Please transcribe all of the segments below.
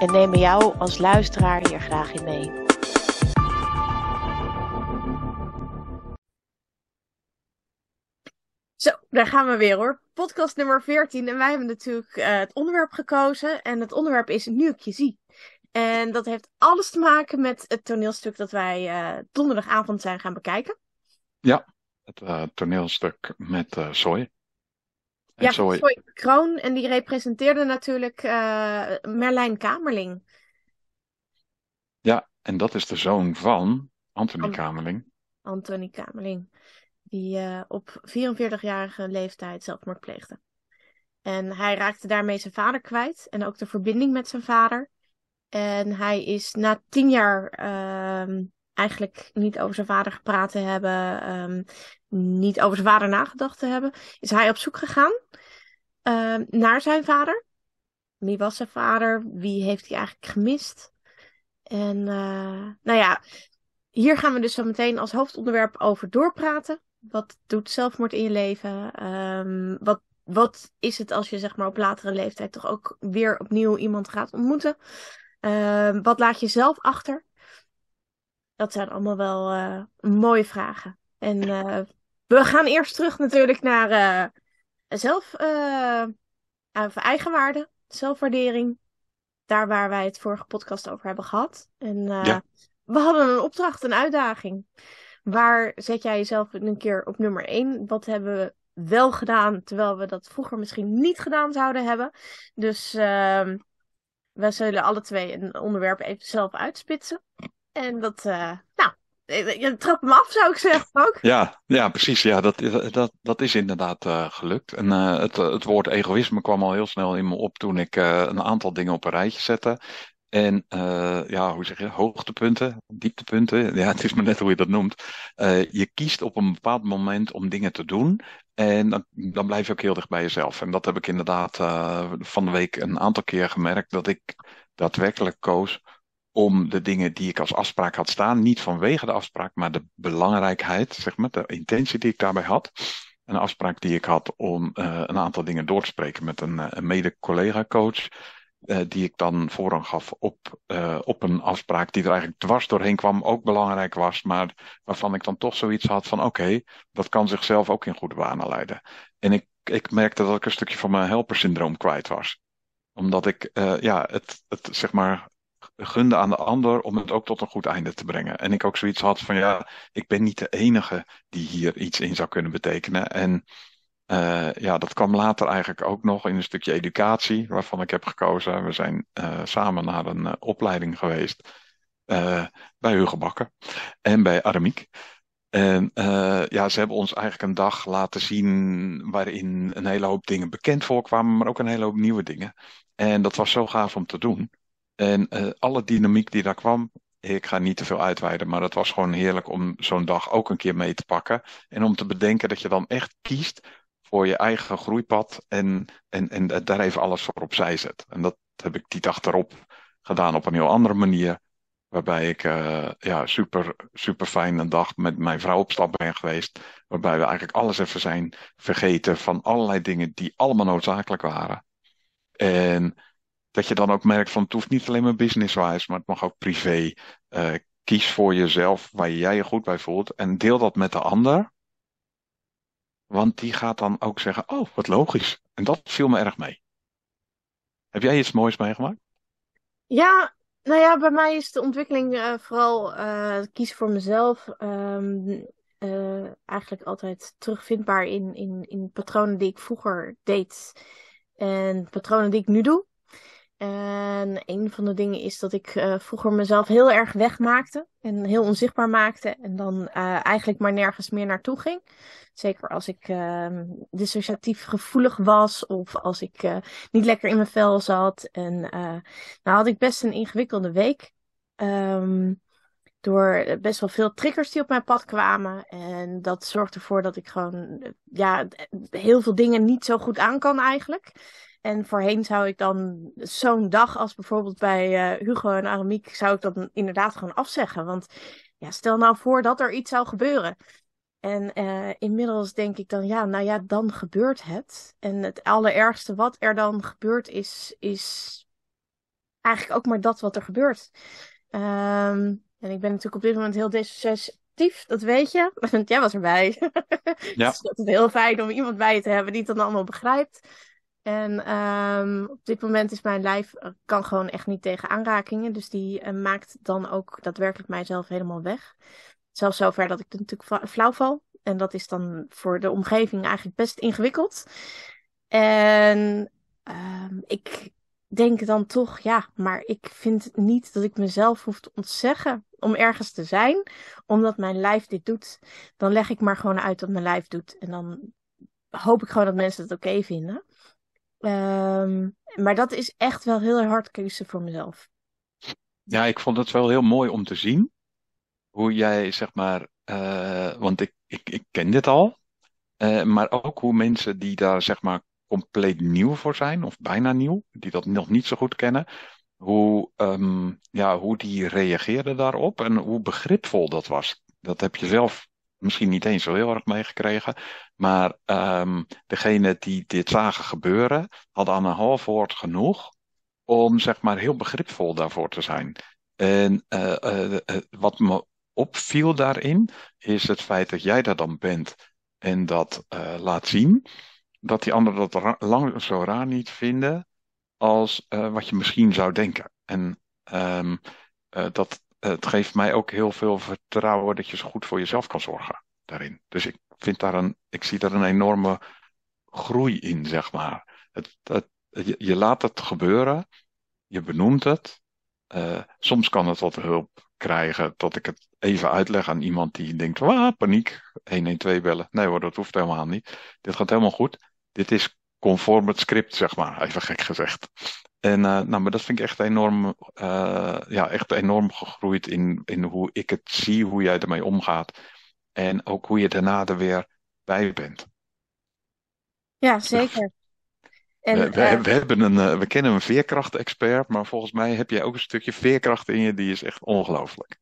En nemen jou als luisteraar hier graag in mee. Zo, daar gaan we weer hoor. Podcast nummer 14. En wij hebben natuurlijk eh, het onderwerp gekozen. En het onderwerp is Nu ik je zie. En dat heeft alles te maken met het toneelstuk dat wij eh, donderdagavond zijn gaan bekijken. Het eh, toneelstuk met eh Zoe. Ja, Zoe, Zoe Kroon. En die representeerde natuurlijk eh, Merlijn Kamerling. ja, en dat is de zoon van Anthony An- Kamerling. Antonie Kamerling. Die eh, op 44-jarige leeftijd zelfmoord pleegde. En hij raakte daarmee zijn vader kwijt. En ook de verbinding met zijn vader. En hij is na tien jaar ehm, eigenlijk niet over zijn vader gepraat te hebben. ehm, niet over zijn vader nagedacht te hebben. Is hij op zoek gegaan ehm, naar zijn vader. Wie was zijn vader? Wie heeft hij eigenlijk gemist? En eh, nou ja, hier gaan we dus zo meteen als hoofdonderwerp over doorpraten. Wat doet zelfmoord in je leven? Ehm, wat, wat is het als je zeg maar op latere leeftijd toch ook weer opnieuw iemand gaat ontmoeten? Wat laat je zelf achter? Dat zijn allemaal wel eh, mooie vragen. En eh, we gaan eerst terug natuurlijk naar eh, zelf, eigenwaarde, zelfwaardering. Daar waar wij het vorige podcast over hebben gehad. En Ja. we hadden een opdracht, een uitdaging. Waar zet jij jezelf een keer op nummer 1? Wat hebben we wel gedaan, terwijl we dat vroeger misschien niet gedaan zouden hebben? Dus ehm we zullen alle twee een onderwerp even zelf uitspitsen. En dat, eh, nou, eh, je trap hem af zou ik zeggen ook. Ja, ja, precies. Ja, dat, dat, dat is inderdaad eh, gelukt. En eh, het, het woord egoïsme kwam al heel snel in me op toen ik eh, een aantal dingen op een rijtje zette. En eh, ja, hoe zeg je, hoogtepunten, dieptepunten, ja, het is maar net hoe je dat noemt. Eh, je kiest op een bepaald moment om dingen te doen en dan, dan blijf je ook heel dicht bij jezelf. En dat heb ik inderdaad eh, van de week een aantal keer gemerkt, dat ik daadwerkelijk koos om de dingen die ik als afspraak had staan, niet vanwege de afspraak, maar de belangrijkheid, zeg maar, de intentie die ik daarbij had. Een afspraak die ik had om eh, een aantal dingen door te spreken met een, eh, een mede-collega-coach, eh, die ik dan voorrang gaf op, eh, op een afspraak die er eigenlijk dwars doorheen kwam, ook belangrijk was, maar waarvan ik dan toch zoiets had van, oké, dat kan zichzelf ook in goede banen leiden. En ik, ik merkte dat ik een stukje van mijn helpersyndroom kwijt was. Omdat ik, eh, ja, het, het, zeg maar, gunde aan de ander om het ook tot een goed einde te brengen. En ik ook zoiets had van ja, ik ben niet de enige die hier iets in zou kunnen betekenen. En eh, ja, dat kwam later eigenlijk ook nog in een stukje educatie, waarvan ik heb gekozen. We zijn eh, samen naar een eh, opleiding geweest bij Hugo en bij Aramiek. En ja, ze hebben ons eigenlijk een dag laten zien waarin een hele hoop dingen bekend voorkwamen, maar ook een hele hoop nieuwe dingen. En dat was zo gaaf om te doen. En eh, alle dynamiek die daar kwam, ik ga niet te veel uitweiden, maar het was gewoon heerlijk om zo'n dag ook een keer mee te pakken. En om te bedenken dat je dan echt kiest voor je eigen groeipad en, en, en daar even alles voor opzij zet. En dat heb ik die dag erop gedaan op een heel andere manier. Waarbij ik eh, ja, super, super fijn een dag met mijn vrouw op stap ben geweest. Waarbij we eigenlijk alles even zijn vergeten van allerlei dingen die allemaal noodzakelijk waren. En dat je dan ook merkt van het hoeft niet alleen maar business-wise, maar het mag ook privé. Eh, kies voor jezelf waar jij je goed bij voelt en deel dat met de ander. Want die gaat dan ook zeggen, oh, wat logisch. En dat viel me erg mee. Heb jij iets moois meegemaakt? Ja, nou ja, bij mij is de ontwikkeling eh, vooral eh kiezen voor mezelf. ehm, eh, eigenlijk altijd terugvindbaar in, in, in patronen die ik vroeger deed en patronen die ik nu doe. En een van de dingen is dat ik uh, vroeger mezelf heel erg wegmaakte en heel onzichtbaar maakte en dan uh, eigenlijk maar nergens meer naartoe ging. Zeker als ik uh, dissociatief gevoelig was of als ik uh, niet lekker in mijn vel zat. En nou had ik best een ingewikkelde week. Um, door best wel veel triggers die op mijn pad kwamen. En dat zorgt ervoor dat ik gewoon ja, heel veel dingen niet zo goed aan kan eigenlijk. En voorheen zou ik dan zo'n dag als bijvoorbeeld bij uh, Hugo en Aramiek, zou ik dat inderdaad gewoon afzeggen. Want ja, stel nou voor dat er iets zou gebeuren. En uh, inmiddels denk ik dan, ja, nou ja, dan gebeurt het. En het allerergste wat er dan gebeurt is, is eigenlijk ook maar dat wat er gebeurt. Um, en ik ben natuurlijk op dit moment heel dissociatief, dat weet je. Want jij was erbij. Ja. dus het is heel fijn om iemand bij je te hebben die het dan allemaal begrijpt. En um, op dit moment is mijn lijf, eh, kan gewoon echt niet tegen aanrakingen. Dus die uh, maakt dan ook daadwerkelijk mijzelf helemaal weg. Zelfs zover dat ik natuurlijk flauw val. En dat is dan voor de omgeving eigenlijk best ingewikkeld. En um, ik denk dan toch, ja, maar ik vind niet dat ik mezelf hoef te ontzeggen om ergens te zijn, omdat mijn lijf dit doet. Dan leg ik maar gewoon uit wat mijn lijf doet. En dan hoop ik gewoon dat mensen het oké vinden. Um, maar dat is echt wel heel hard keuze voor mezelf. Ja, ik vond het wel heel mooi om te zien. Hoe jij, zeg maar, uh, want ik, ik, ik ken dit al. Uh, maar ook hoe mensen die daar, zeg maar, compleet nieuw voor zijn, of bijna nieuw, die dat nog niet zo goed kennen, hoe, um, ja, hoe die reageerden daarop en hoe begripvol dat was. Dat heb je zelf misschien niet eens zo heel erg meegekregen. Maar um, degene die dit zagen gebeuren, hadden aan een half woord genoeg om zeg maar heel begripvol daarvoor te zijn. En uh, uh, uh, wat me opviel daarin, is het feit dat jij daar dan bent en dat laat zien. Dat die anderen dat lang zo raar niet vinden als wat je misschien zou denken. En um, dat, het geeft mij ook heel veel vertrouwen dat je zo goed voor jezelf kan zorgen daarin. Dus ik vind daar een, ik zie daar een enorme groei in, zeg maar. Het, je, laat het gebeuren, je benoemt het. Uh, soms kan het wat hulp krijgen dat ik het even uitleg aan iemand die denkt, ah, paniek, 112 bellen. Nee hoor, dat hoeft helemaal niet. Dit gaat helemaal goed. Dit is conform het script, zeg maar, even gek gezegd. En uh, nou, maar dat vind ik echt enorm, uh, ja, echt enorm gegroeid in, in hoe ik het zie, hoe jij ermee omgaat. En ook hoe je daarna er weer bij bent. Ja, zeker. En, we, we, uh, we, hebben een, we kennen een veerkracht-expert, maar volgens mij heb jij ook een stukje veerkracht in je, die is echt ongelooflijk.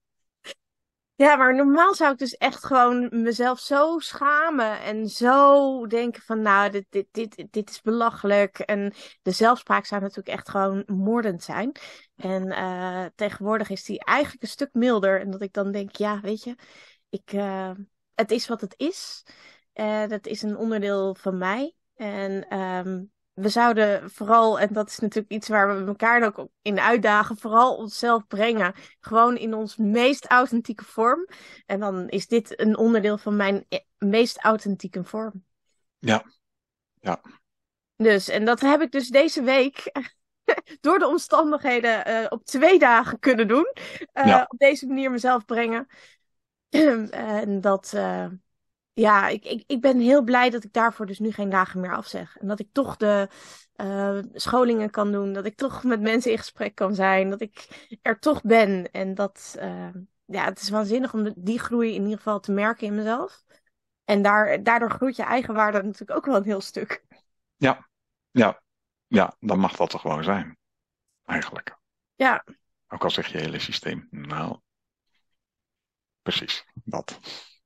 Ja, maar normaal zou ik dus echt gewoon mezelf zo schamen en zo denken van nou, dit, dit, dit, dit is belachelijk. En de zelfspraak zou natuurlijk echt gewoon moordend zijn. En uh, tegenwoordig is die eigenlijk een stuk milder. En dat ik dan denk, ja, weet je, ik, uh, het is wat het is. Uh, dat is een onderdeel van mij. En um, we zouden vooral, en dat is natuurlijk iets waar we elkaar ook in uitdagen, vooral onszelf brengen. Gewoon in ons meest authentieke vorm. En dan is dit een onderdeel van mijn e-, meest authentieke vorm. Ja, ja. Dus, en dat heb ik dus deze week door de omstandigheden uh, op twee dagen kunnen doen. Uh, ja. Op deze manier mezelf brengen. en dat, uh, ja, ik, ik, ik ben heel blij dat ik daarvoor dus nu geen dagen meer afzeg. En dat ik toch de uh, scholingen kan doen. Dat ik toch met mensen in gesprek kan zijn. Dat ik er toch ben. En dat, uh, ja, het is waanzinnig om die groei in ieder geval te merken in mezelf. En daar, daardoor groeit je eigenwaarde natuurlijk ook wel een heel stuk. Ja, ja, ja, dan mag dat toch gewoon zijn. Eigenlijk. Ja. Ook al zeg je hele systeem, nou, precies, dat.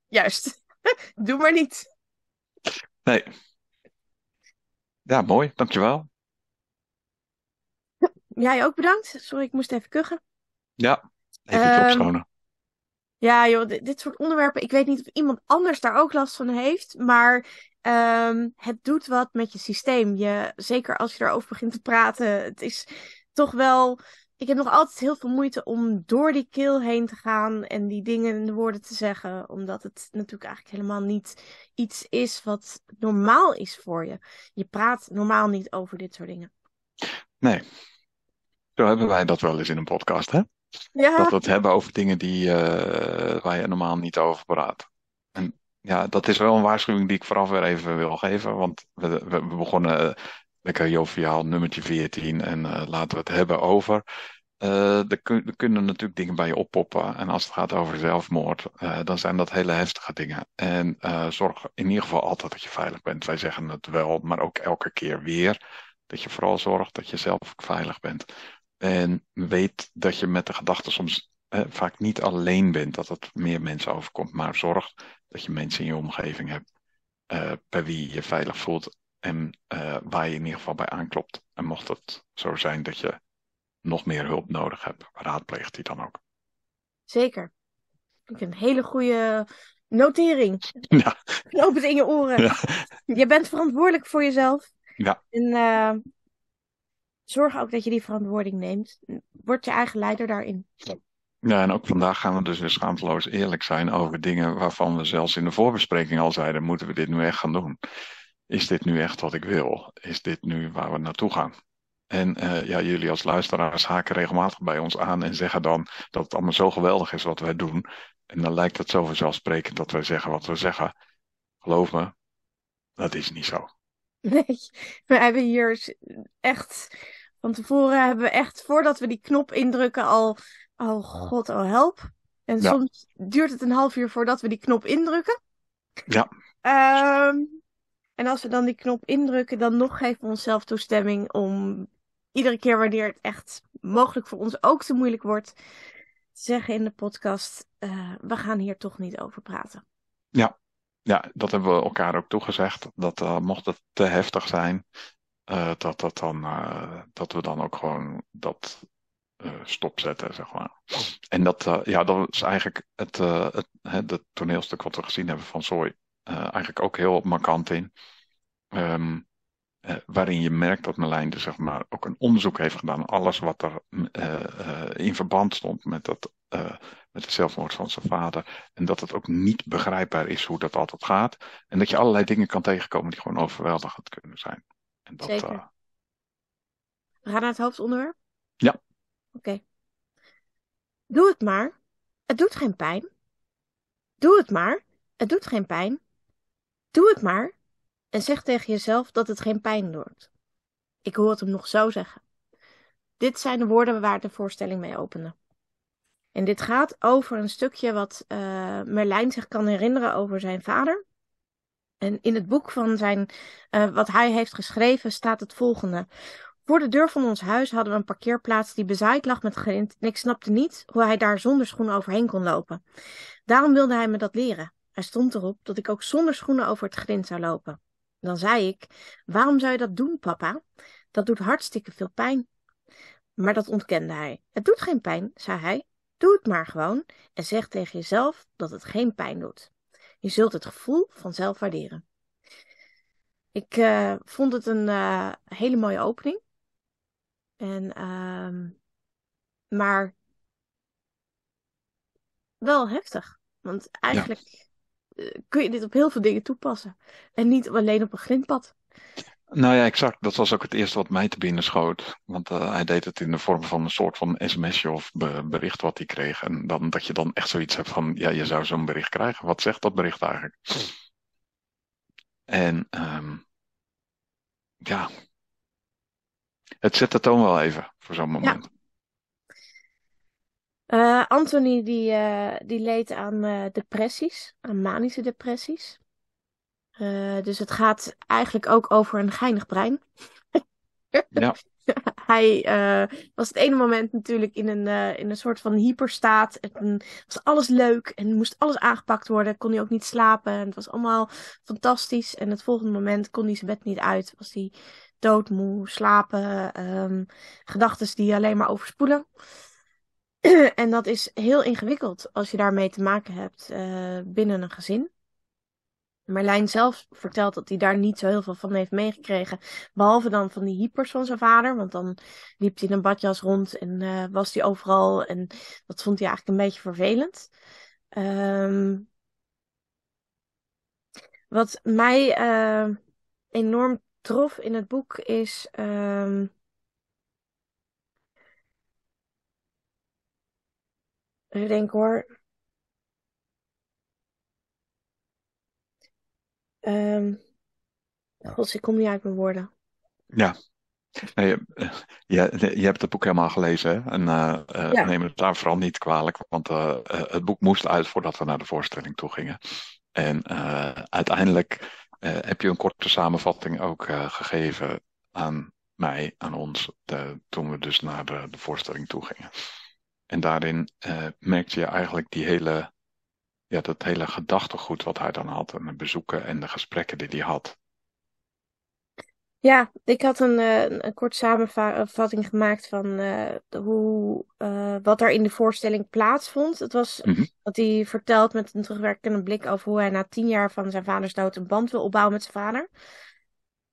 Juist. Doe maar niet. Nee. Ja, mooi. Dankjewel. Jij ook bedankt. Sorry, ik moest even kuchen. Ja, even um, opschonen. Ja, joh, dit, dit, soort onderwerpen. Ik weet niet of iemand anders daar ook last van heeft. Maar um, het doet wat met je systeem. Je, zeker als je erover begint te praten. Het is toch wel ik heb nog altijd heel veel moeite om door die keel heen te gaan en die dingen in de woorden te zeggen. Omdat het natuurlijk eigenlijk helemaal niet iets is wat normaal is voor je. Je praat normaal niet over dit soort dingen. Nee. Zo hebben wij dat wel eens in een podcast, hè? Ja, Dat we het hebben over dingen die, eh, waar je normaal niet over praat. En ja, dat is wel een waarschuwing die ik vooraf weer even wil geven. Want we, we, begonnen uh, lekker joviaal, nummertje 14. En uh, laten we het hebben over. Uh, er, kun, kunnen natuurlijk dingen bij je oppoppen. En als het gaat over zelfmoord, dan zijn dat hele heftige dingen. En zorg in ieder geval altijd dat je veilig bent. Wij zeggen het wel, maar ook elke keer weer. Dat je vooral zorgt dat je zelf veilig bent. En weet dat je met de gedachte soms eh, vaak niet alleen bent, dat het meer mensen overkomt. Maar zorg dat je mensen in je omgeving hebt uh, bij wie je veilig voelt en uh, waar je in ieder geval bij aanklopt. En mocht het zo zijn dat je nog meer hulp nodig hebt, raadpleeg die dan ook. Zeker. Ik een hele goede notering. Ja. Knoop het in je oren. Ja. Je bent verantwoordelijk voor jezelf. Ja. En uh, zorg ook dat je die verantwoording neemt. Word je eigen leider daarin. Ja, en ook vandaag gaan we dus weer schaamteloos eerlijk zijn over dingen waarvan we zelfs in de voorbespreking al zeiden: moeten we dit nu echt gaan doen? Is dit nu echt wat ik wil? Is dit nu waar we naartoe gaan? En uh, ja, jullie als luisteraars haken regelmatig bij ons aan en zeggen dan dat het allemaal zo geweldig is wat wij doen. En dan lijkt het zo vanzelfsprekend dat wij zeggen wat we zeggen. Geloof me, dat is niet zo. Nee, we hebben hier echt van tevoren hebben we echt, voordat we die knop indrukken, al, oh god, oh help. En Ja. soms duurt het een half uur voordat we die knop indrukken. Ja. Ehm, en als we dan die knop indrukken, dan nog geven we onszelf toestemming om iedere keer wanneer het echt mogelijk voor ons ook te moeilijk wordt, te zeggen in de podcast, eh, we gaan hier toch niet over praten. Ja, dat hebben we elkaar ook toegezegd. Dat uh, mocht het te heftig zijn, uh, dat, dat, dan, dat we dan ook gewoon dat stopzetten, zeg maar. En dat, ja, dat is eigenlijk het, het, het, het, toneelstuk wat we gezien hebben van Zooi. Eigenlijk ook heel markant in. Um, waarin je merkt dat Merlijn dus, zeg maar, ook een onderzoek heeft gedaan. Alles wat er in verband stond met dat met de zelfmoord van zijn vader. En dat het ook niet begrijpbaar is hoe dat altijd gaat. En dat je allerlei dingen kan tegenkomen die gewoon overweldigend kunnen zijn. En dat, Zeker. We gaan naar het hoofdonderwerp? Ja. Oké. Okay. Doe het maar. Het doet geen pijn. Doe het maar. Het doet geen pijn. Doe het maar. En zeg tegen jezelf dat het geen pijn doet. Ik hoor het hem nog zo zeggen. Dit zijn de woorden waar de voorstelling mee opende. En dit gaat over een stukje wat uh, Merlijn zich kan herinneren over zijn vader. En in het boek van zijn, uh, wat hij heeft geschreven staat het volgende. Voor de deur van ons huis hadden we een parkeerplaats die bezaaid lag met grind. En ik snapte niet hoe hij daar zonder schoenen overheen kon lopen. Daarom wilde hij me dat leren. Er stond erop dat ik ook zonder schoenen over het grind zou lopen. Dan zei ik, waarom zou je dat doen, papa? Dat doet hartstikke veel pijn. Maar dat ontkende hij. Het doet geen pijn, zei hij. Doe het maar gewoon en zeg tegen jezelf dat het geen pijn doet. Je zult het gevoel vanzelf waarderen. Ik uh, vond het een uh, hele mooie opening. En, uh, maar wel heftig. Want eigenlijk ja. Kun je dit op heel veel dingen toepassen. En niet alleen op een grindpad. Nou ja, exact. Dat was ook het eerste wat mij te binnen schoot. Want uh, hij deed het in de vorm van een soort van sms'je of be bericht wat hij kreeg. En dan dat je dan echt zoiets hebt van, ja, je zou zo'n bericht krijgen. Wat zegt dat bericht eigenlijk? En um, ja, het zet de toon wel even voor zo'n moment. Ja. Uh, Anthony die, uh, die leed aan uh, depressies, aan manische depressies. Dus het gaat eigenlijk ook over een geinig brein. ja. Hij was het ene moment natuurlijk in een, in een soort van hyperstaat. En was alles leuk en moest alles aangepakt worden. Kon hij ook niet slapen. En het was allemaal fantastisch. En het volgende moment kon hij zijn bed niet uit. Was hij doodmoe, slapen. Um, Gedachten die alleen maar overspoelen. en dat is heel ingewikkeld als je daarmee te maken hebt uh, binnen een gezin. Marlijn zelf vertelt dat hij daar niet zo heel veel van heeft meegekregen. Behalve dan van die hypers van zijn vader. Want dan liep hij in een badjas rond en uh, was hij overal. En dat vond hij eigenlijk een beetje vervelend. Um, wat mij uh, enorm trof in het boek is. Um, Even denken hoor. Ehm God, ik kom niet uit mijn woorden. Ja, nee, eh, je, je hebt het boek helemaal gelezen hè? en Ja, neem het daar vooral niet kwalijk, want het boek moest uit voordat we naar de voorstelling toe gingen. En uiteindelijk heb je een korte samenvatting ook gegeven aan mij, aan ons, de- toen we dus naar de, de voorstelling toe gingen. En daarin eh, merkte je eigenlijk die hele, ja, dat hele gedachtegoed wat hij dan had en de bezoeken en de gesprekken die hij had. Ja, ik had een, eh, een, een kort samenvatting gemaakt van eh, hoe, wat er in de voorstelling plaatsvond. Het was Mhm. dat hij vertelt met een terugwerkende blik over hoe hij na tien jaar van zijn vaders dood een band wil opbouwen met zijn vader.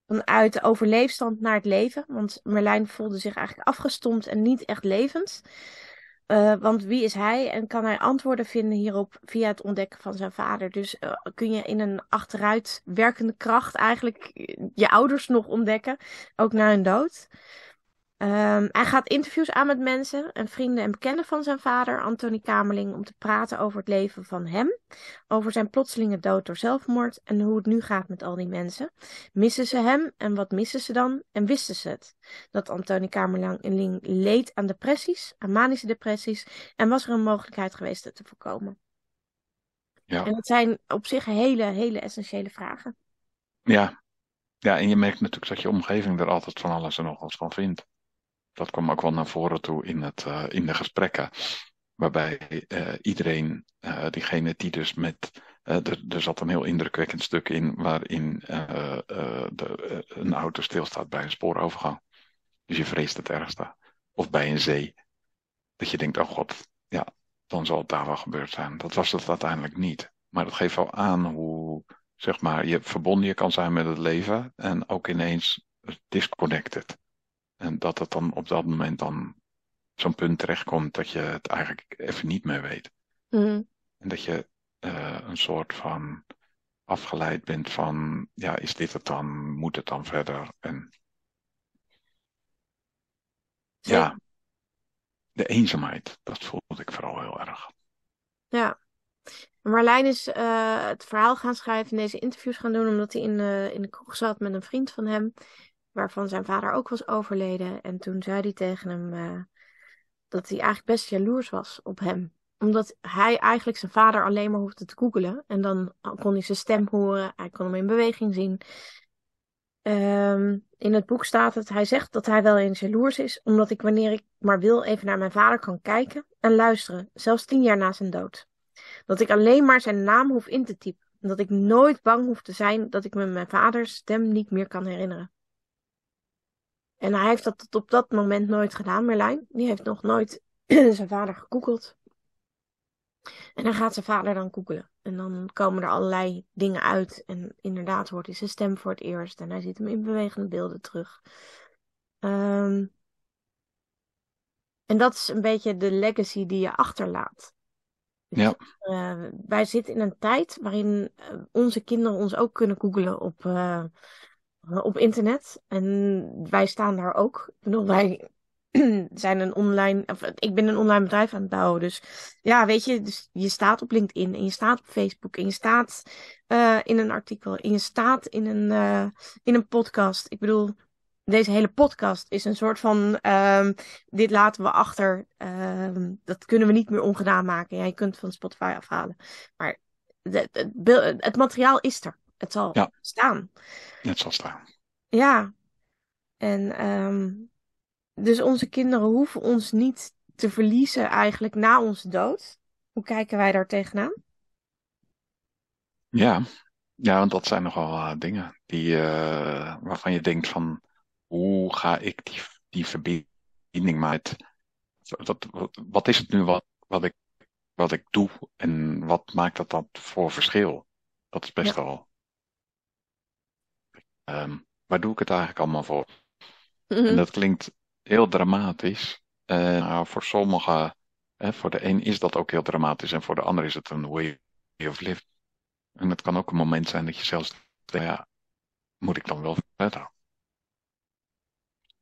Vanuit de overleefstand naar het leven. Want Merlijn voelde zich eigenlijk afgestompt en niet echt levend. Eh, want wie is hij en kan hij antwoorden vinden hierop via het ontdekken van zijn vader? Dus eh, kun je in een achteruit werkende kracht eigenlijk je ouders nog ontdekken, ook na hun dood. Ehm, hij gaat interviews aan met mensen en vrienden en bekenden van zijn vader, Anthony Kamerling, om te praten over het leven van hem, over zijn plotselinge dood door zelfmoord en hoe het nu gaat met al die mensen. Missen ze hem en wat missen ze dan? En wisten ze het? Dat Anthony Kamerling leed aan depressies, aan manische depressies, en was er een mogelijkheid geweest het te voorkomen? Ja. En dat zijn op zich hele, hele essentiële vragen. Ja. ja, en je merkt natuurlijk dat je omgeving er altijd van alles en nog wat van vindt. Dat kwam ook wel naar voren toe in, het, eh, in de gesprekken. Waarbij eh, iedereen, eh, diegene die dus met. er, er zat een heel indrukwekkend stuk in waarin de, een auto stilstaat bij een spoorovergang. Dus je vreest het ergste. Of bij een zee. Dat je denkt, oh god, ja, dan zal het daar wel gebeurd zijn. Dat was het uiteindelijk niet. Maar dat geeft wel aan hoe, zeg maar, je verbonden je kan zijn met het leven en ook ineens disconnected. En dat het dan op dat moment dan zo'n punt terechtkomt dat je het eigenlijk even niet meer weet. Mhm. En dat je eh, een soort van afgeleid bent van, ja, is dit het dan? Moet het dan verder? En Zeker. ja, de eenzaamheid, dat voelde ik vooral heel erg. Ja. Marlijn is eh, het verhaal gaan schrijven en deze interviews gaan doen omdat hij in, eh, in de kroeg zat met een vriend van hem, waarvan zijn vader ook was overleden. En toen zei hij tegen hem eh, dat hij eigenlijk best jaloers was op hem. Omdat hij eigenlijk zijn vader alleen maar hoefde te googelen. En dan kon hij zijn stem horen, hij kon hem in beweging zien. Ehm, in het boek staat het, hij zegt dat hij wel eens jaloers is, omdat ik wanneer ik maar wil even naar mijn vader kan kijken en luisteren, zelfs tien jaar na zijn dood. Dat ik alleen maar zijn naam hoef in te typen. En dat ik nooit bang hoef te zijn dat ik me mijn vaders stem niet meer kan herinneren. En hij heeft dat tot op dat moment nooit gedaan, Merlijn. Die heeft nog nooit zijn vader gegoogeld. En dan gaat zijn vader dan googelen. En dan komen er allerlei dingen uit. En inderdaad hoort hij zijn stem voor het eerst. En hij ziet hem in bewegende beelden terug. Ehm, en dat is een beetje de legacy die je achterlaat. Ja. Eh, wij zitten in een tijd waarin eh, onze kinderen ons ook kunnen googelen op, eh, op internet. En wij staan daar ook. Ik bedoel, wij zijn een online, of, ik ben een online bedrijf aan het bouwen. Dus ja, weet je, dus je staat op LinkedIn en je staat op Facebook en je staat eh, in een artikel en je staat in een, eh, in een podcast. Ik bedoel, deze hele podcast is een soort van, ehm, dit laten we achter. ehm, dat kunnen we niet meer ongedaan maken. Ja, je kunt het van Spotify afhalen. Maar het materiaal is er. Het zal Ja. staan. Net zal staan. Ja. En ehm, dus onze kinderen hoeven ons niet te verliezen eigenlijk na onze dood. Hoe kijken wij daar tegenaan? Ja, ja, want dat zijn nogal uh, dingen die, uh, waarvan je denkt van, hoe ga ik die, die verbinding dat, wat is het nu wat, wat, ik, wat ik doe en wat maakt dat dat voor verschil? Dat is best Ja. wel, um, waar doe ik het eigenlijk allemaal voor? Mhm. En dat klinkt heel dramatisch. Uh, nou, voor sommigen, hè, voor de een is dat ook heel dramatisch en voor de ander is het een way of life. En het kan ook een moment zijn dat je zelfs denkt, ja, moet ik dan wel verder?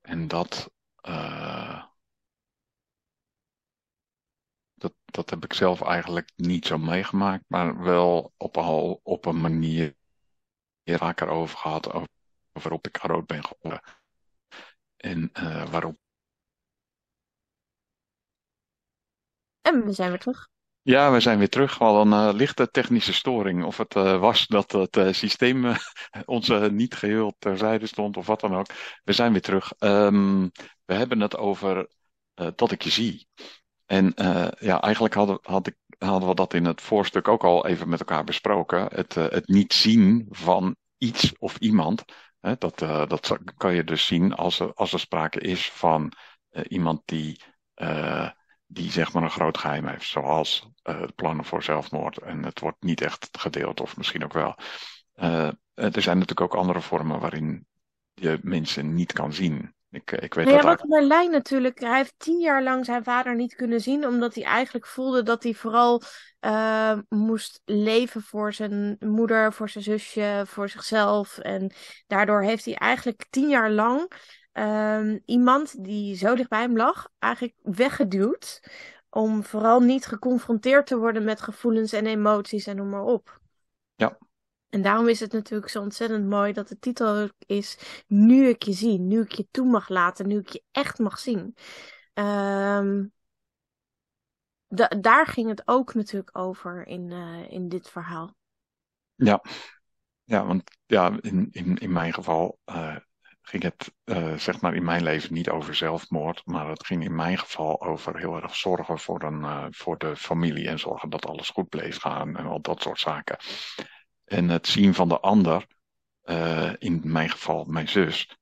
En dat, uh, dat, dat heb ik zelf eigenlijk niet zo meegemaakt, maar wel op een, op een manier vaker over gehad, over waarop ik groot ben geworden. En uh, waarop. En we zijn weer terug. Ja, we zijn weer terug. We hadden een uh, lichte technische storing. Of het uh, was dat het systeem ons niet geheel terzijde stond of wat dan ook. We zijn weer terug. Um, we hebben het over dat ik je zie. En ja, eigenlijk had ik, hadden we dat in het voorstuk ook al even met elkaar besproken. Het, het niet zien van iets of iemand. Hè, dat, dat kan je dus zien als er, als er sprake is van iemand die die zeg maar een groot geheim heeft, zoals plannen voor zelfmoord. En het wordt niet echt gedeeld, of misschien ook wel. Er zijn natuurlijk ook andere vormen waarin je mensen niet kan zien. Ik, ik weet nou ja, wat Merlijn natuurlijk, hij heeft tien jaar lang zijn vader niet kunnen zien, omdat hij eigenlijk voelde dat hij vooral uh, moest leven voor zijn moeder, voor zijn zusje, voor zichzelf. En daardoor heeft hij eigenlijk tien jaar lang um, iemand die zo dicht bij hem lag, eigenlijk weggeduwd. Om vooral niet geconfronteerd te worden met gevoelens en emoties en noem maar op. Ja. En daarom is het natuurlijk zo ontzettend mooi dat de titel is Nu ik je zie, nu ik je toe mag laten, nu ik je echt mag zien. Um, daar ging het ook natuurlijk over in, uh, in dit verhaal. Ja, ja want ja, in, in, in mijn geval uh, ging het uh, zeg maar in mijn leven niet over zelfmoord, maar het ging in mijn geval over heel erg zorgen voor, een, voor de familie en zorgen dat alles goed bleef gaan en al dat soort zaken. En het zien van de ander, uh, in mijn geval mijn zus,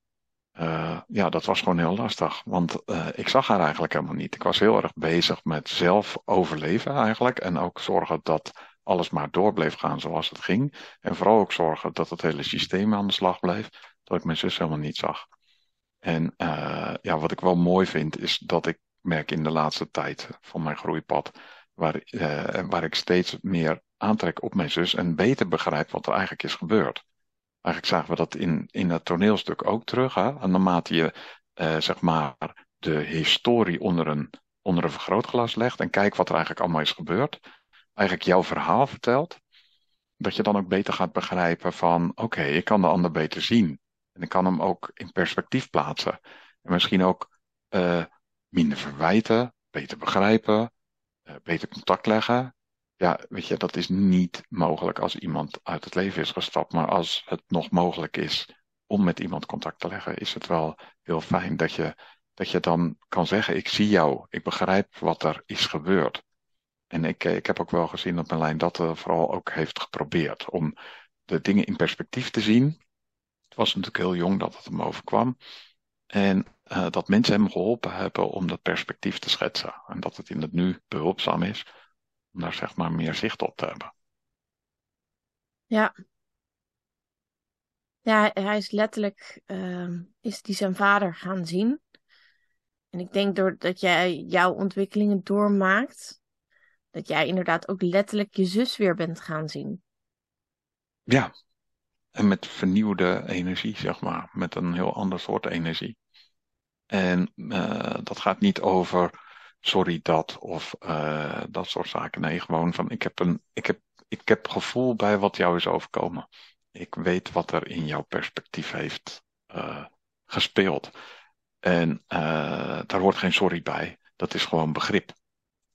ja, dat was gewoon heel lastig, want ik zag haar eigenlijk helemaal niet. Ik was heel erg bezig met zelf overleven eigenlijk en ook zorgen dat alles maar door bleef gaan zoals het ging. En vooral ook zorgen dat het hele systeem aan de slag bleef dat ik mijn zus helemaal niet zag. En ja, wat ik wel mooi vind, is dat ik merk in de laatste tijd van mijn groeipad, waar, waar ik steeds meer aantrek op mijn zus en beter begrijp wat er eigenlijk is gebeurd. Eigenlijk zagen we dat in, in het toneelstuk ook terug. Hè? En naarmate je uh, zeg maar de historie onder een, onder een vergrootglas legt en kijkt wat er eigenlijk allemaal is gebeurd, eigenlijk jouw verhaal vertelt, dat je dan ook beter gaat begrijpen van oké, ik kan de ander beter zien. En ik kan hem ook in perspectief plaatsen. En misschien ook uh, minder verwijten, beter begrijpen, uh, beter contact leggen. Ja, weet je, dat is niet mogelijk als iemand uit het leven is gestapt. Maar als het nog mogelijk is om met iemand contact te leggen, is het wel heel fijn dat je, dat je dan kan zeggen: Ik zie jou, ik begrijp wat er is gebeurd. En ik, ik heb ook wel gezien dat Merlijn dat uh, vooral ook heeft geprobeerd. Om de dingen in perspectief te zien het was natuurlijk heel jong dat het hem overkwam. En uh, dat mensen hem geholpen hebben om dat perspectief te schetsen. En dat het in het nu behulpzaam is om daar zeg maar meer zicht op te hebben. Ja. Ja, hij is letterlijk, uh, is die zijn vader gaan zien. En ik denk doordat jij jouw ontwikkelingen doormaakt, dat jij inderdaad ook letterlijk je zus weer bent gaan zien. Ja, en met vernieuwde energie, zeg maar. Met een heel ander soort energie. En uh, dat gaat niet over sorry dat of uh, dat soort zaken. Nee, gewoon van ik heb, een, ik, heb, ik heb gevoel bij wat jou is overkomen. Ik weet wat er in jouw perspectief heeft uh, gespeeld. En daar hoort geen sorry bij. Dat is gewoon begrip.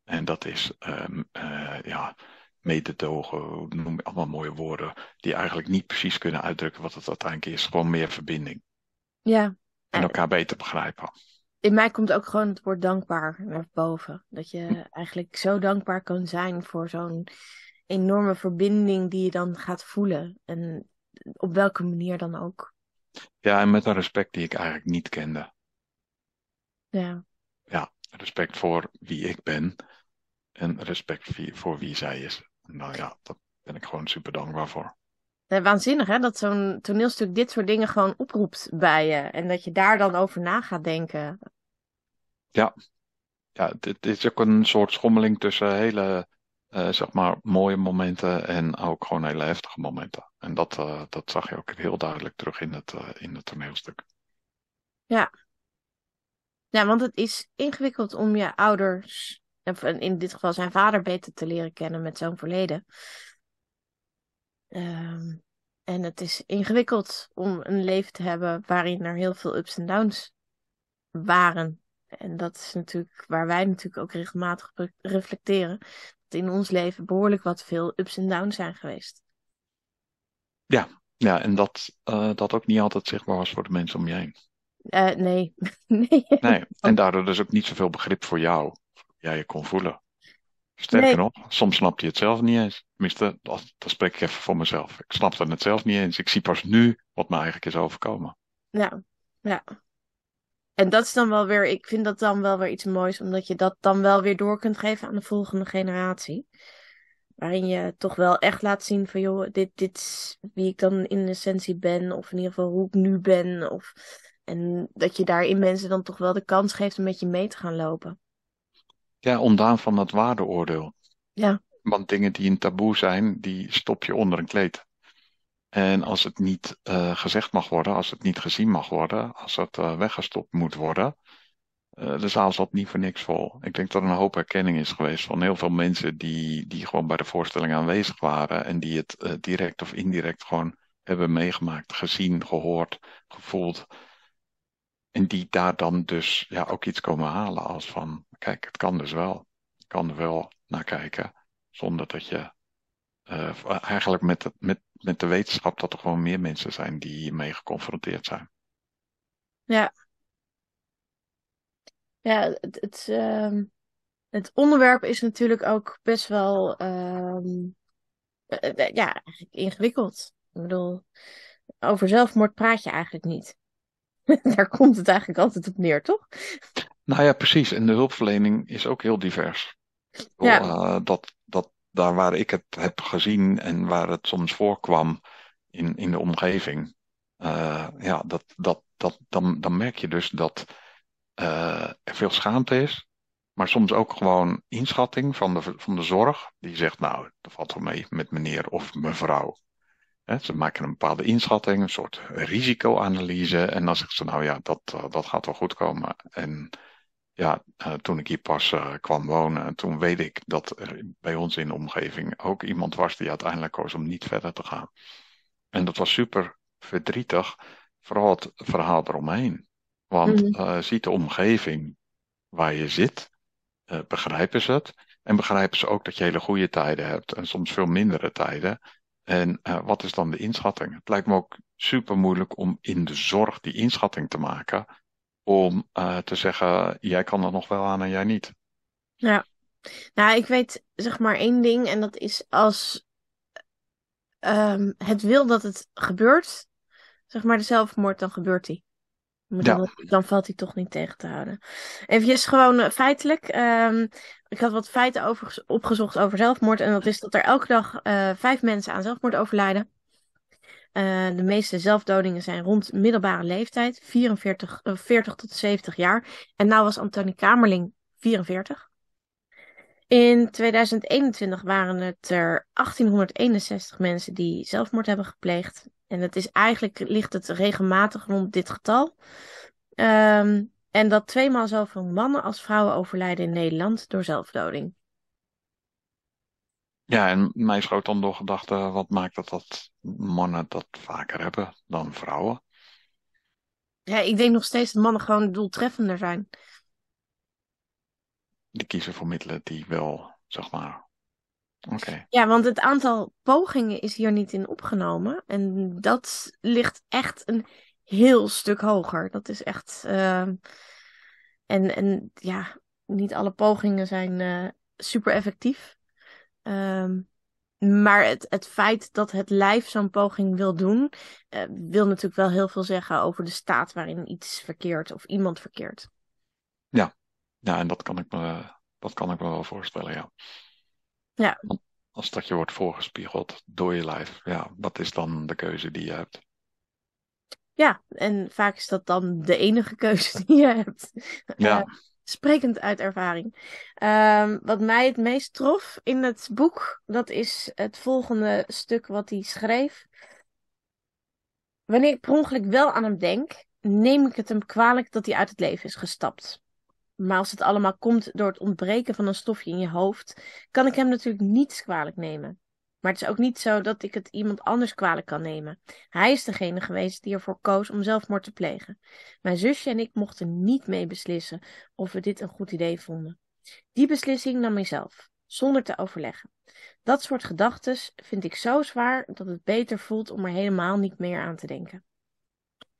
En dat is, ja, mededogen, noem je allemaal mooie woorden, die eigenlijk niet precies kunnen uitdrukken wat het uiteindelijk is. Gewoon meer verbinding. Ja. En elkaar beter begrijpen. In mij komt ook gewoon het woord dankbaar naar boven. Dat je eigenlijk zo dankbaar kan zijn voor zo'n enorme verbinding die je dan gaat voelen. En op welke manier dan ook. Ja, en met een respect die ik eigenlijk niet kende. Ja. Ja, respect voor wie ik ben. En respect voor wie zij is. Nou ja, daar ben ik gewoon super dankbaar voor. Waanzinnig hè, dat zo'n toneelstuk dit soort dingen gewoon oproept bij je. En dat je daar dan over na gaat denken. Ja, ja dit is ook een soort schommeling tussen hele, uh, zeg maar, mooie momenten en ook gewoon hele heftige momenten. En dat, uh, dat zag je ook heel duidelijk terug in het, uh, in het toneelstuk. Ja. Ja, want het is ingewikkeld om je ouders of in dit geval zijn vader beter te leren kennen met zo'n verleden. Ehm, en het is ingewikkeld om een leven te hebben waarin er heel veel ups en downs waren. En dat is natuurlijk waar wij natuurlijk ook regelmatig reflecteren. Dat in ons leven behoorlijk wat veel ups en downs zijn geweest. Ja, ja en dat, uh, dat ook niet altijd zichtbaar was voor de mensen om je heen. Uh, nee. nee. nee. En daardoor dus ook niet zoveel begrip voor jou. Jij je kon voelen. Sterker nog, soms snapt hij het zelf niet eens. Tenminste, dat, dat spreek ik even voor mezelf. Ik snapte het zelf niet eens. Ik zie pas nu wat me eigenlijk is overkomen. Ja, ja. En dat is dan wel weer, ik vind dat dan wel weer iets moois, omdat je dat dan wel weer door kunt geven aan de volgende generatie. Waarin je toch wel echt laat zien van, joh, dit, dit is wie ik dan in essentie ben, of in ieder geval hoe ik nu ben. Of, en dat je daarin mensen dan toch wel de kans geeft om met je mee te gaan lopen. Ja, ontdaan van dat waardeoordeel. Ja. Want dingen die een taboe zijn, die stop je onder een kleed. En als het niet uh, gezegd mag worden, als het niet gezien mag worden, als het uh, weggestopt moet worden, uh, de zaal zat niet voor niks vol. Ik denk dat er een hoop herkenning is geweest van heel veel mensen die, die gewoon bij de voorstelling aanwezig waren en die het direct of indirect gewoon hebben meegemaakt, gezien, gehoord, gevoeld. En die daar dan dus ja, ook iets komen halen als van, kijk, het kan dus wel. Kan er wel naar kijken, zonder dat je uh, eigenlijk met, de, met, met de wetenschap dat er gewoon meer mensen zijn die hiermee geconfronteerd zijn. Ja. Ja, het, het, uh, het onderwerp is natuurlijk ook best wel um, ja, ingewikkeld. Ik bedoel, over zelfmoord praat je eigenlijk niet. Daar komt het eigenlijk altijd op neer, toch? Nou ja, precies. En de hulpverlening is ook heel divers. Ja. Uh, dat, dat, daar waar ik het heb gezien en waar het soms voorkwam in, in de omgeving, uh, ja, dat, dat, dat, dan, dan merk je dus dat uh, er veel schaamte is, maar soms ook gewoon inschatting van de, van de zorg. Die zegt, nou, dat valt wel mee met meneer of mevrouw. Ze maken een bepaalde inschatting, een soort risicoanalyse. En dan zeggen ze, nou ja, dat, eh, dat gaat wel goed komen. En ja, uh, toen ik hier pas uh, kwam wonen, toen weet ik dat er bij ons in de omgeving ook iemand was die uiteindelijk koos om niet verder te gaan. En dat was super verdrietig, vooral het verhaal eromheen. Want mm -hmm. ziet de omgeving waar je zit, begrijpen ze het. En begrijpen ze ook dat je hele goede tijden hebt en soms veel mindere tijden. En uh, wat is dan de inschatting? Het lijkt me ook super moeilijk om in de zorg die inschatting te maken. Om uh, te zeggen, jij kan er nog wel aan en jij niet. Ja, nou ik weet zeg maar één ding. En dat is als um, het wil dat het gebeurt, zeg maar de zelfmoord, dan gebeurt die. Maar dan, ja. dan, valt hij toch niet tegen te houden. Even gewoon uh, feitelijk. Um, ik had wat feiten over, opgezocht over zelfmoord. En dat is dat er elke dag uh, vijf mensen aan zelfmoord overlijden. Uh, de meeste zelfdodingen zijn rond middelbare leeftijd. 44, 40 tot 70 jaar. En nou was Antonie Kamerling 44. In 2021 waren het er 1861 mensen die zelfmoord hebben gepleegd. En het is eigenlijk ligt het regelmatig rond dit getal. Um, en dat tweemaal zoveel mannen als vrouwen overlijden in Nederland door zelfdoding. Ja, en mij schoot dan door gedachte, wat maakt dat dat mannen dat vaker hebben dan vrouwen? Ja, ik denk nog steeds dat mannen gewoon doeltreffender zijn. Die kiezen voor middelen die wel, zeg maar, ja, want het aantal pogingen is hier niet in opgenomen. En dat ligt echt een heel stuk hoger. Dat is echt. Uh... En, en ja, niet alle pogingen zijn uh, super effectief. Um, maar het, het feit dat het lijf zo'n poging wil doen, uh, wil natuurlijk wel heel veel zeggen over de staat waarin iets verkeert of iemand verkeert. Ja, ja en dat kan ik me, dat kan ik me wel voorstellen, ja. Ja. Als dat je wordt voorgespiegeld door je lijf, ja, wat is dan de keuze die je hebt? Ja, en vaak is dat dan de enige keuze die je hebt. Ja. Uh, sprekend uit ervaring. Uh, wat mij het meest trof in het boek, dat is het volgende stuk wat hij schreef. Wanneer ik per ongeluk wel aan hem denk, neem ik het hem kwalijk dat hij uit het leven is gestapt. Maar als het allemaal komt door het ontbreken van een stofje in je hoofd, kan ik hem natuurlijk niets kwalijk nemen. Maar het is ook niet zo dat ik het iemand anders kwalijk kan nemen. Hij is degene geweest die ervoor koos om zelfmoord te plegen. Mijn zusje en ik mochten niet mee beslissen of we dit een goed idee vonden. Die beslissing nam ik zelf, zonder te overleggen. Dat soort gedachten vind ik zo zwaar dat het beter voelt om er helemaal niet meer aan te denken.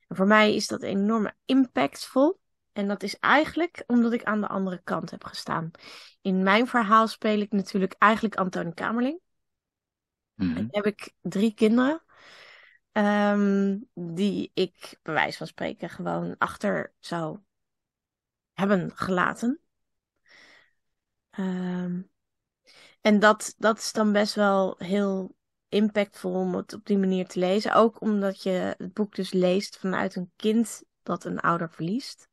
En voor mij is dat enorm impactvol. En dat is eigenlijk omdat ik aan de andere kant heb gestaan. In mijn verhaal speel ik natuurlijk eigenlijk Antonie Kamerling. Mhm. heb ik drie kinderen. ehm, die ik, bij wijze van spreken, gewoon achter zou hebben gelaten. Ehm, en dat, dat is dan best wel heel impactvol om het op die manier te lezen. Ook omdat je het boek dus leest vanuit een kind dat een ouder verliest.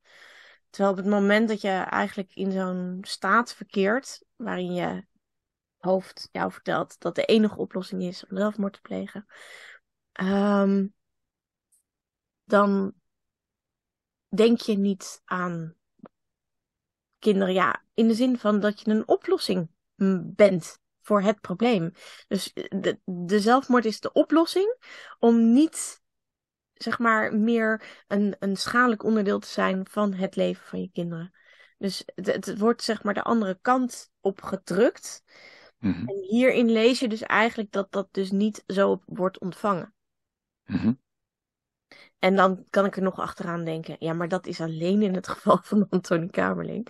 Terwijl op het moment dat je eigenlijk in zo'n staat verkeert, waarin je hoofd jou vertelt dat de enige oplossing is om zelfmoord te plegen, ehm, dan denk je niet aan kinderen. Ja, in de zin van dat je een oplossing mm, bent voor het probleem. Dus de, de zelfmoord is de oplossing om niet, zeg maar, meer een, een schadelijk onderdeel te zijn van het leven van je kinderen. Dus het, het wordt, zeg maar, de andere kant Mhm. En hierin lees je dus eigenlijk dat dat dus niet zo wordt ontvangen. Mhm. En dan kan ik er nog achteraan denken, ja, maar dat is alleen in het geval van Antonie Kamerling.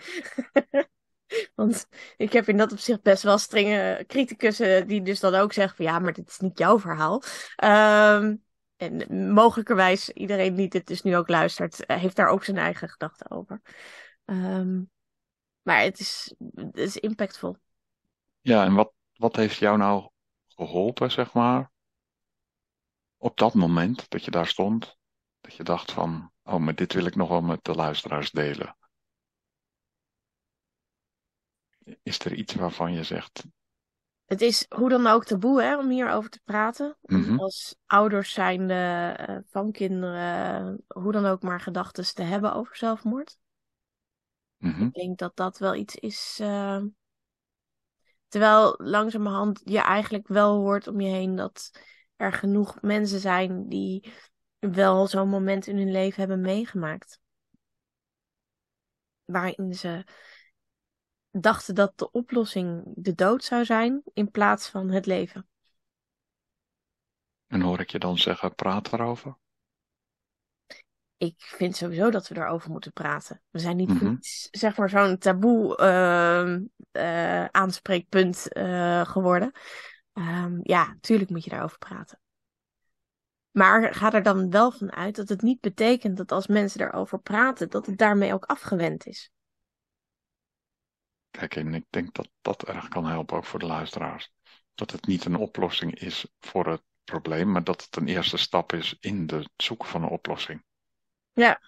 Want ik heb in dat opzicht best wel strenge criticussen die dus dan ook zeggen van ja, maar dit is niet jouw verhaal. Ehm, en mogelijkerwijs iedereen die dit dus nu ook luistert, eh, heeft daar ook zijn eigen gedachten over. Ehm, maar het is, het is impactvol. Ja, en wat, wat heeft jou nou geholpen, zeg maar, op dat moment dat je daar stond, dat je dacht van, oh, maar dit wil ik nog wel met de luisteraars delen? Is er iets waarvan je zegt, Het is hoe dan ook taboe hè, om hierover te praten. Mhm. als ouders zijnde eh, van kinderen, hoe dan ook maar gedachten te hebben over zelfmoord. mhm, Ik denk dat dat wel iets is. eh, Terwijl langzamerhand je eigenlijk wel hoort om je heen dat er genoeg mensen zijn die wel zo'n moment in hun leven hebben meegemaakt. Waarin ze dachten dat de oplossing de dood zou zijn in plaats van het leven. en hoor ik je dan zeggen, praat erover? Ik vind sowieso dat we erover moeten praten. We zijn niet Mhm. zeg maar, zo'n taboe ehm, eh, aanspreekpunt eh, geworden. Ehm, ja, tuurlijk moet je daarover praten. Maar ga er dan wel van uit dat het niet betekent dat als mensen daarover praten, dat het daarmee ook afgewend is. Kijk, en ik denk dat dat erg kan helpen, ook voor de luisteraars. Dat het niet een oplossing is voor het probleem, maar dat het een eerste stap is in de zoeken van een oplossing. Ja.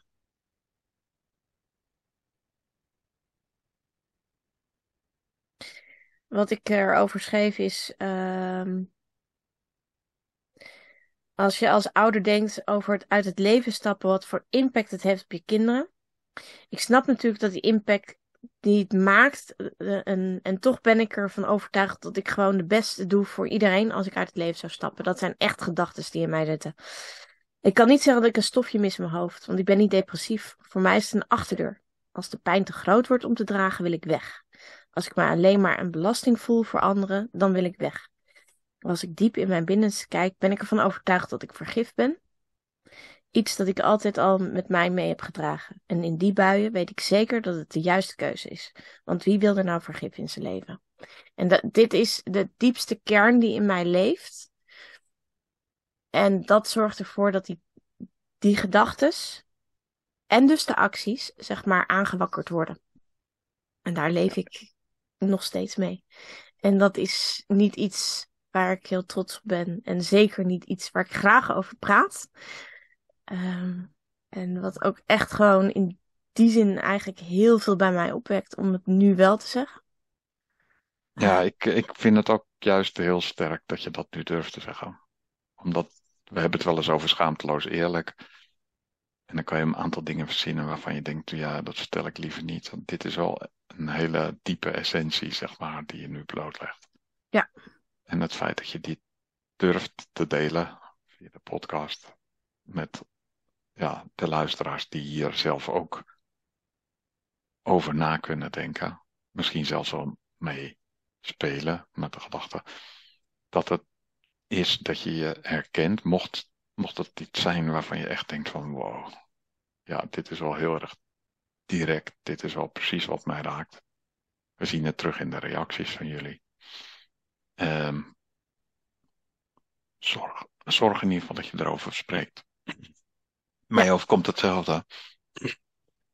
Wat ik erover schreef is, ehm, als je als ouder denkt over het uit het leven stappen, wat voor impact het heeft op je kinderen. Ik snap natuurlijk dat die impact die het maakt, eh, en, en toch ben ik ervan overtuigd dat ik gewoon de beste doe voor iedereen als ik uit het leven zou stappen. Dat zijn echt gedachten die in mij zitten. Ik kan niet zeggen dat ik een stofje mis in mijn hoofd, want ik ben niet depressief. Voor mij is het een achterdeur. Als de pijn te groot wordt om te dragen, wil ik weg. Als ik me alleen maar een belasting voel voor anderen, dan wil ik weg. Als ik diep in mijn binnenste kijk, ben ik ervan overtuigd dat ik vergif ben. Iets dat ik altijd al met mij mee heb gedragen. En in die buien weet ik zeker dat het de juiste keuze is. Want wie wil er nou vergif in zijn leven? En dat, dit is de diepste kern die in mij leeft. En dat zorgt ervoor dat die, die gedachtes en dus de acties, zeg maar, aangewakkerd worden. En daar leef ik nog steeds mee. En dat is niet iets waar ik heel trots op ben. En zeker niet iets waar ik graag over praat. Ehm, en wat ook echt gewoon in die zin eigenlijk heel veel bij mij opwekt om het nu wel te zeggen. Ja, ik, ik vind het ook juist heel sterk dat je dat nu durft te zeggen. Omdat we hebben het wel eens over schaamteloos eerlijk. En dan kan je een aantal dingen verzinnen waarvan je denkt, ja, dat vertel ik liever niet. Want dit is wel een hele diepe essentie, zeg maar, die je nu blootlegt. Ja. En het feit dat je die durft te delen via de podcast met ja, de luisteraars die hier zelf ook over na kunnen denken. Misschien zelfs wel mee spelen met de gedachte dat het is dat je je herkent, mocht, mocht het iets zijn waarvan je echt denkt van wow, ja, dit is wel heel erg direct, dit is wel precies wat mij raakt. We zien het terug in de reacties van jullie. Um, zorg, zorg in ieder geval dat je erover spreekt. Mij overkomt hetzelfde.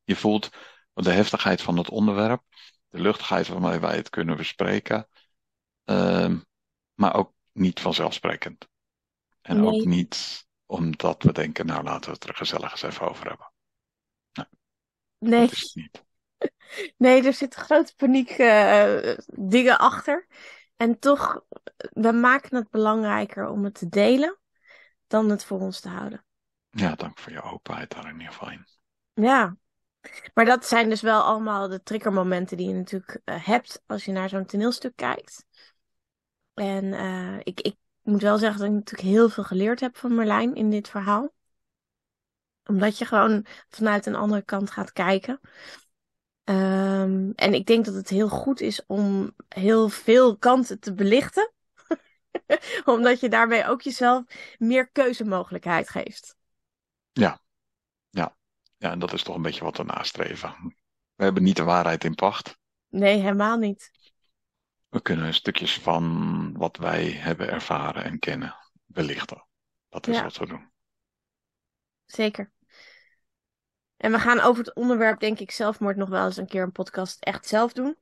Je voelt de heftigheid van het onderwerp, de luchtigheid waarmee wij het kunnen bespreken, um, maar ook niet vanzelfsprekend. En Nee. ook niet omdat we denken, nou laten we het er gezellig eens even over hebben. Nee, Dat is het niet. nee, er zitten grote paniek eh, dingen achter. En toch, we maken het belangrijker om het te delen dan het voor ons te houden. Ja, dank voor je openheid daar in ieder geval in. Ja, maar dat zijn dus wel allemaal de triggermomenten die je natuurlijk eh, hebt als je naar zo'n toneelstuk kijkt. En eh, ik, ik moet wel zeggen dat ik natuurlijk heel veel geleerd heb van Merlijn in dit verhaal. Omdat je gewoon vanuit een andere kant gaat kijken. Ehm, en ik denk dat het heel goed is om heel veel kanten te belichten. Omdat je daarmee ook jezelf meer keuzemogelijkheid geeft. Ja, en dat is toch een beetje wat we nastreven. We hebben niet de waarheid in pacht. Nee, helemaal niet. We kunnen stukjes van wat wij hebben ervaren en kennen belichten. Dat is Ja. wat we doen. Zeker. En we gaan over het onderwerp, denk ik, zelfmoord nog wel eens een keer een podcast echt zelf doen.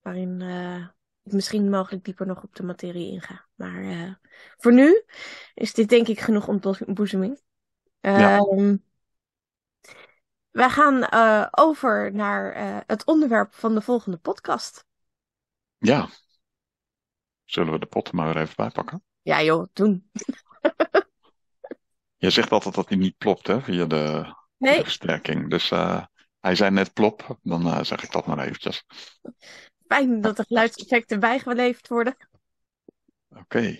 Waarin eh, ik misschien mogelijk dieper nog op de materie inga. Maar eh, voor nu is dit denk ik genoeg ontboezeming. Ja. Ehm, wij gaan eh, over naar het onderwerp van de volgende podcast. Ja. Zullen we de pot maar weer even bijpakken? Ja joh, doen. Je zegt altijd dat hij niet plopt, hè, via de, de Nee, versterking. Dus eh, hij zei net plop, dan eh, zeg ik dat maar eventjes. fijn dat de geluidseffecten bijgeleverd worden. Oké.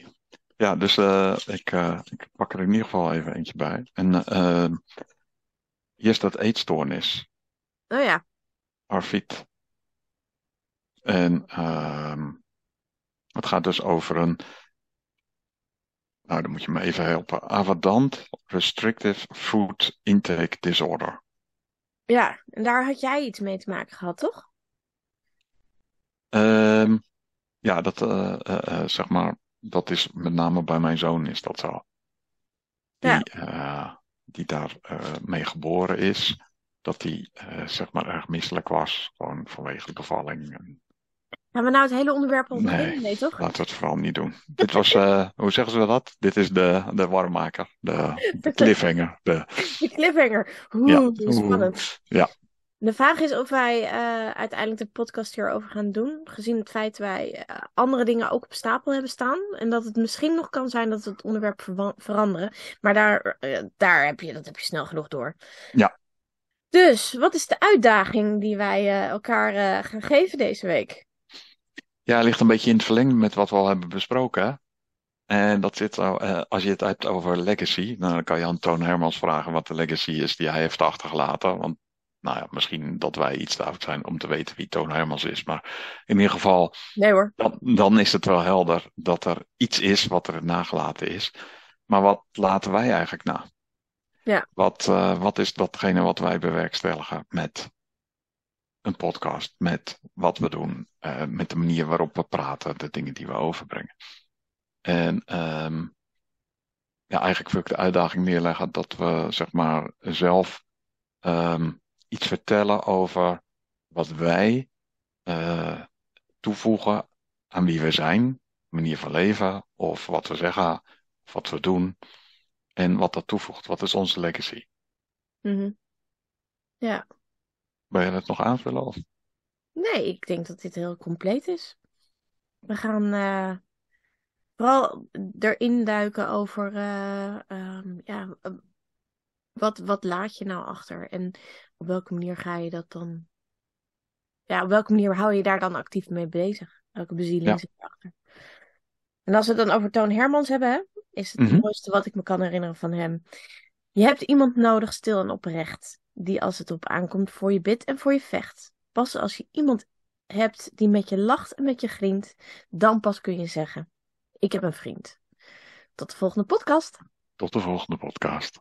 Ja, dus eh, ik, ik pak er in ieder geval even eentje bij. En hier staat eetstoornis. Oh ja, Arvid. En ehm het gaat dus over een, nou dan moet je me even helpen, Avadant Restrictive Food Intake Disorder. ja. En daar had jij iets mee te maken gehad, toch? Ehm ja, dat eh, eh, eh, zeg maar, dat is met name bij mijn zoon is dat zo. Die, Ja. die daar mee geboren is, dat die eh, zeg maar erg misselijk was, gewoon vanwege de bevalling. En Gaan we nou het hele onderwerp al Nee. Nee, toch? Laten we het vooral niet doen. Dit was, eh, hoe zeggen ze dat? Dit is de, de warmmaker, de, de cliffhanger. De, De cliffhanger. Oeh, Ja. spannend. Ja. De vraag is of wij eh, uiteindelijk de podcast hierover gaan doen. Gezien het feit dat wij eh, andere dingen ook op stapel hebben staan. En dat het misschien nog kan zijn dat we het onderwerp veranderen. Maar daar, daar heb je, dat heb je snel genoeg door. Ja. Dus, wat is de uitdaging die wij elkaar gaan geven deze week? Ja, ligt een beetje in het verlengde met wat we al hebben besproken. hè. En dat zit zo, eh, als je het hebt over legacy, nou, dan kan je aan Toon Hermans vragen wat de legacy is die hij heeft achtergelaten. Want nou ja, misschien dat wij iets te oud zijn om te weten wie Toon Hermans is. Maar in ieder geval, Nee hoor. dan, dan is het wel helder dat er iets is wat er nagelaten is. Maar wat laten wij eigenlijk na? Ja. Wat, eh, wat is datgene wat wij bewerkstelligen met een podcast, met wat we doen, eh, met de manier waarop we praten, de dingen die we overbrengen. En ehm, ja, eigenlijk wil ik de uitdaging neerleggen dat we zeg maar zelf ehm, iets vertellen over wat wij eh, toevoegen aan wie we zijn, manier van leven, of wat we zeggen, of wat we doen, en wat dat toevoegt. Wat is onze legacy? Mhm. Ja. Wil je het nog aanvullen? Of? Nee, ik denk dat dit heel compleet is. We gaan eh, vooral erin duiken over eh, ehm, ja, eh, Wat, wat laat je nou achter? En op welke manier ga je dat dan... Ja, op welke manier hou je daar dan actief mee bezig? Welke bezieling Ja. zit erachter? En als we het dan over Toon Hermans hebben, hè, is het Mhm. het mooiste wat ik me kan herinneren van hem. Je hebt iemand nodig, stil en oprecht, die als het op aankomt voor je bidt en voor je vecht. Pas als je iemand hebt die met je lacht en met je grient, dan pas kun je zeggen, ik heb een vriend. Tot de volgende podcast. Tot de volgende podcast.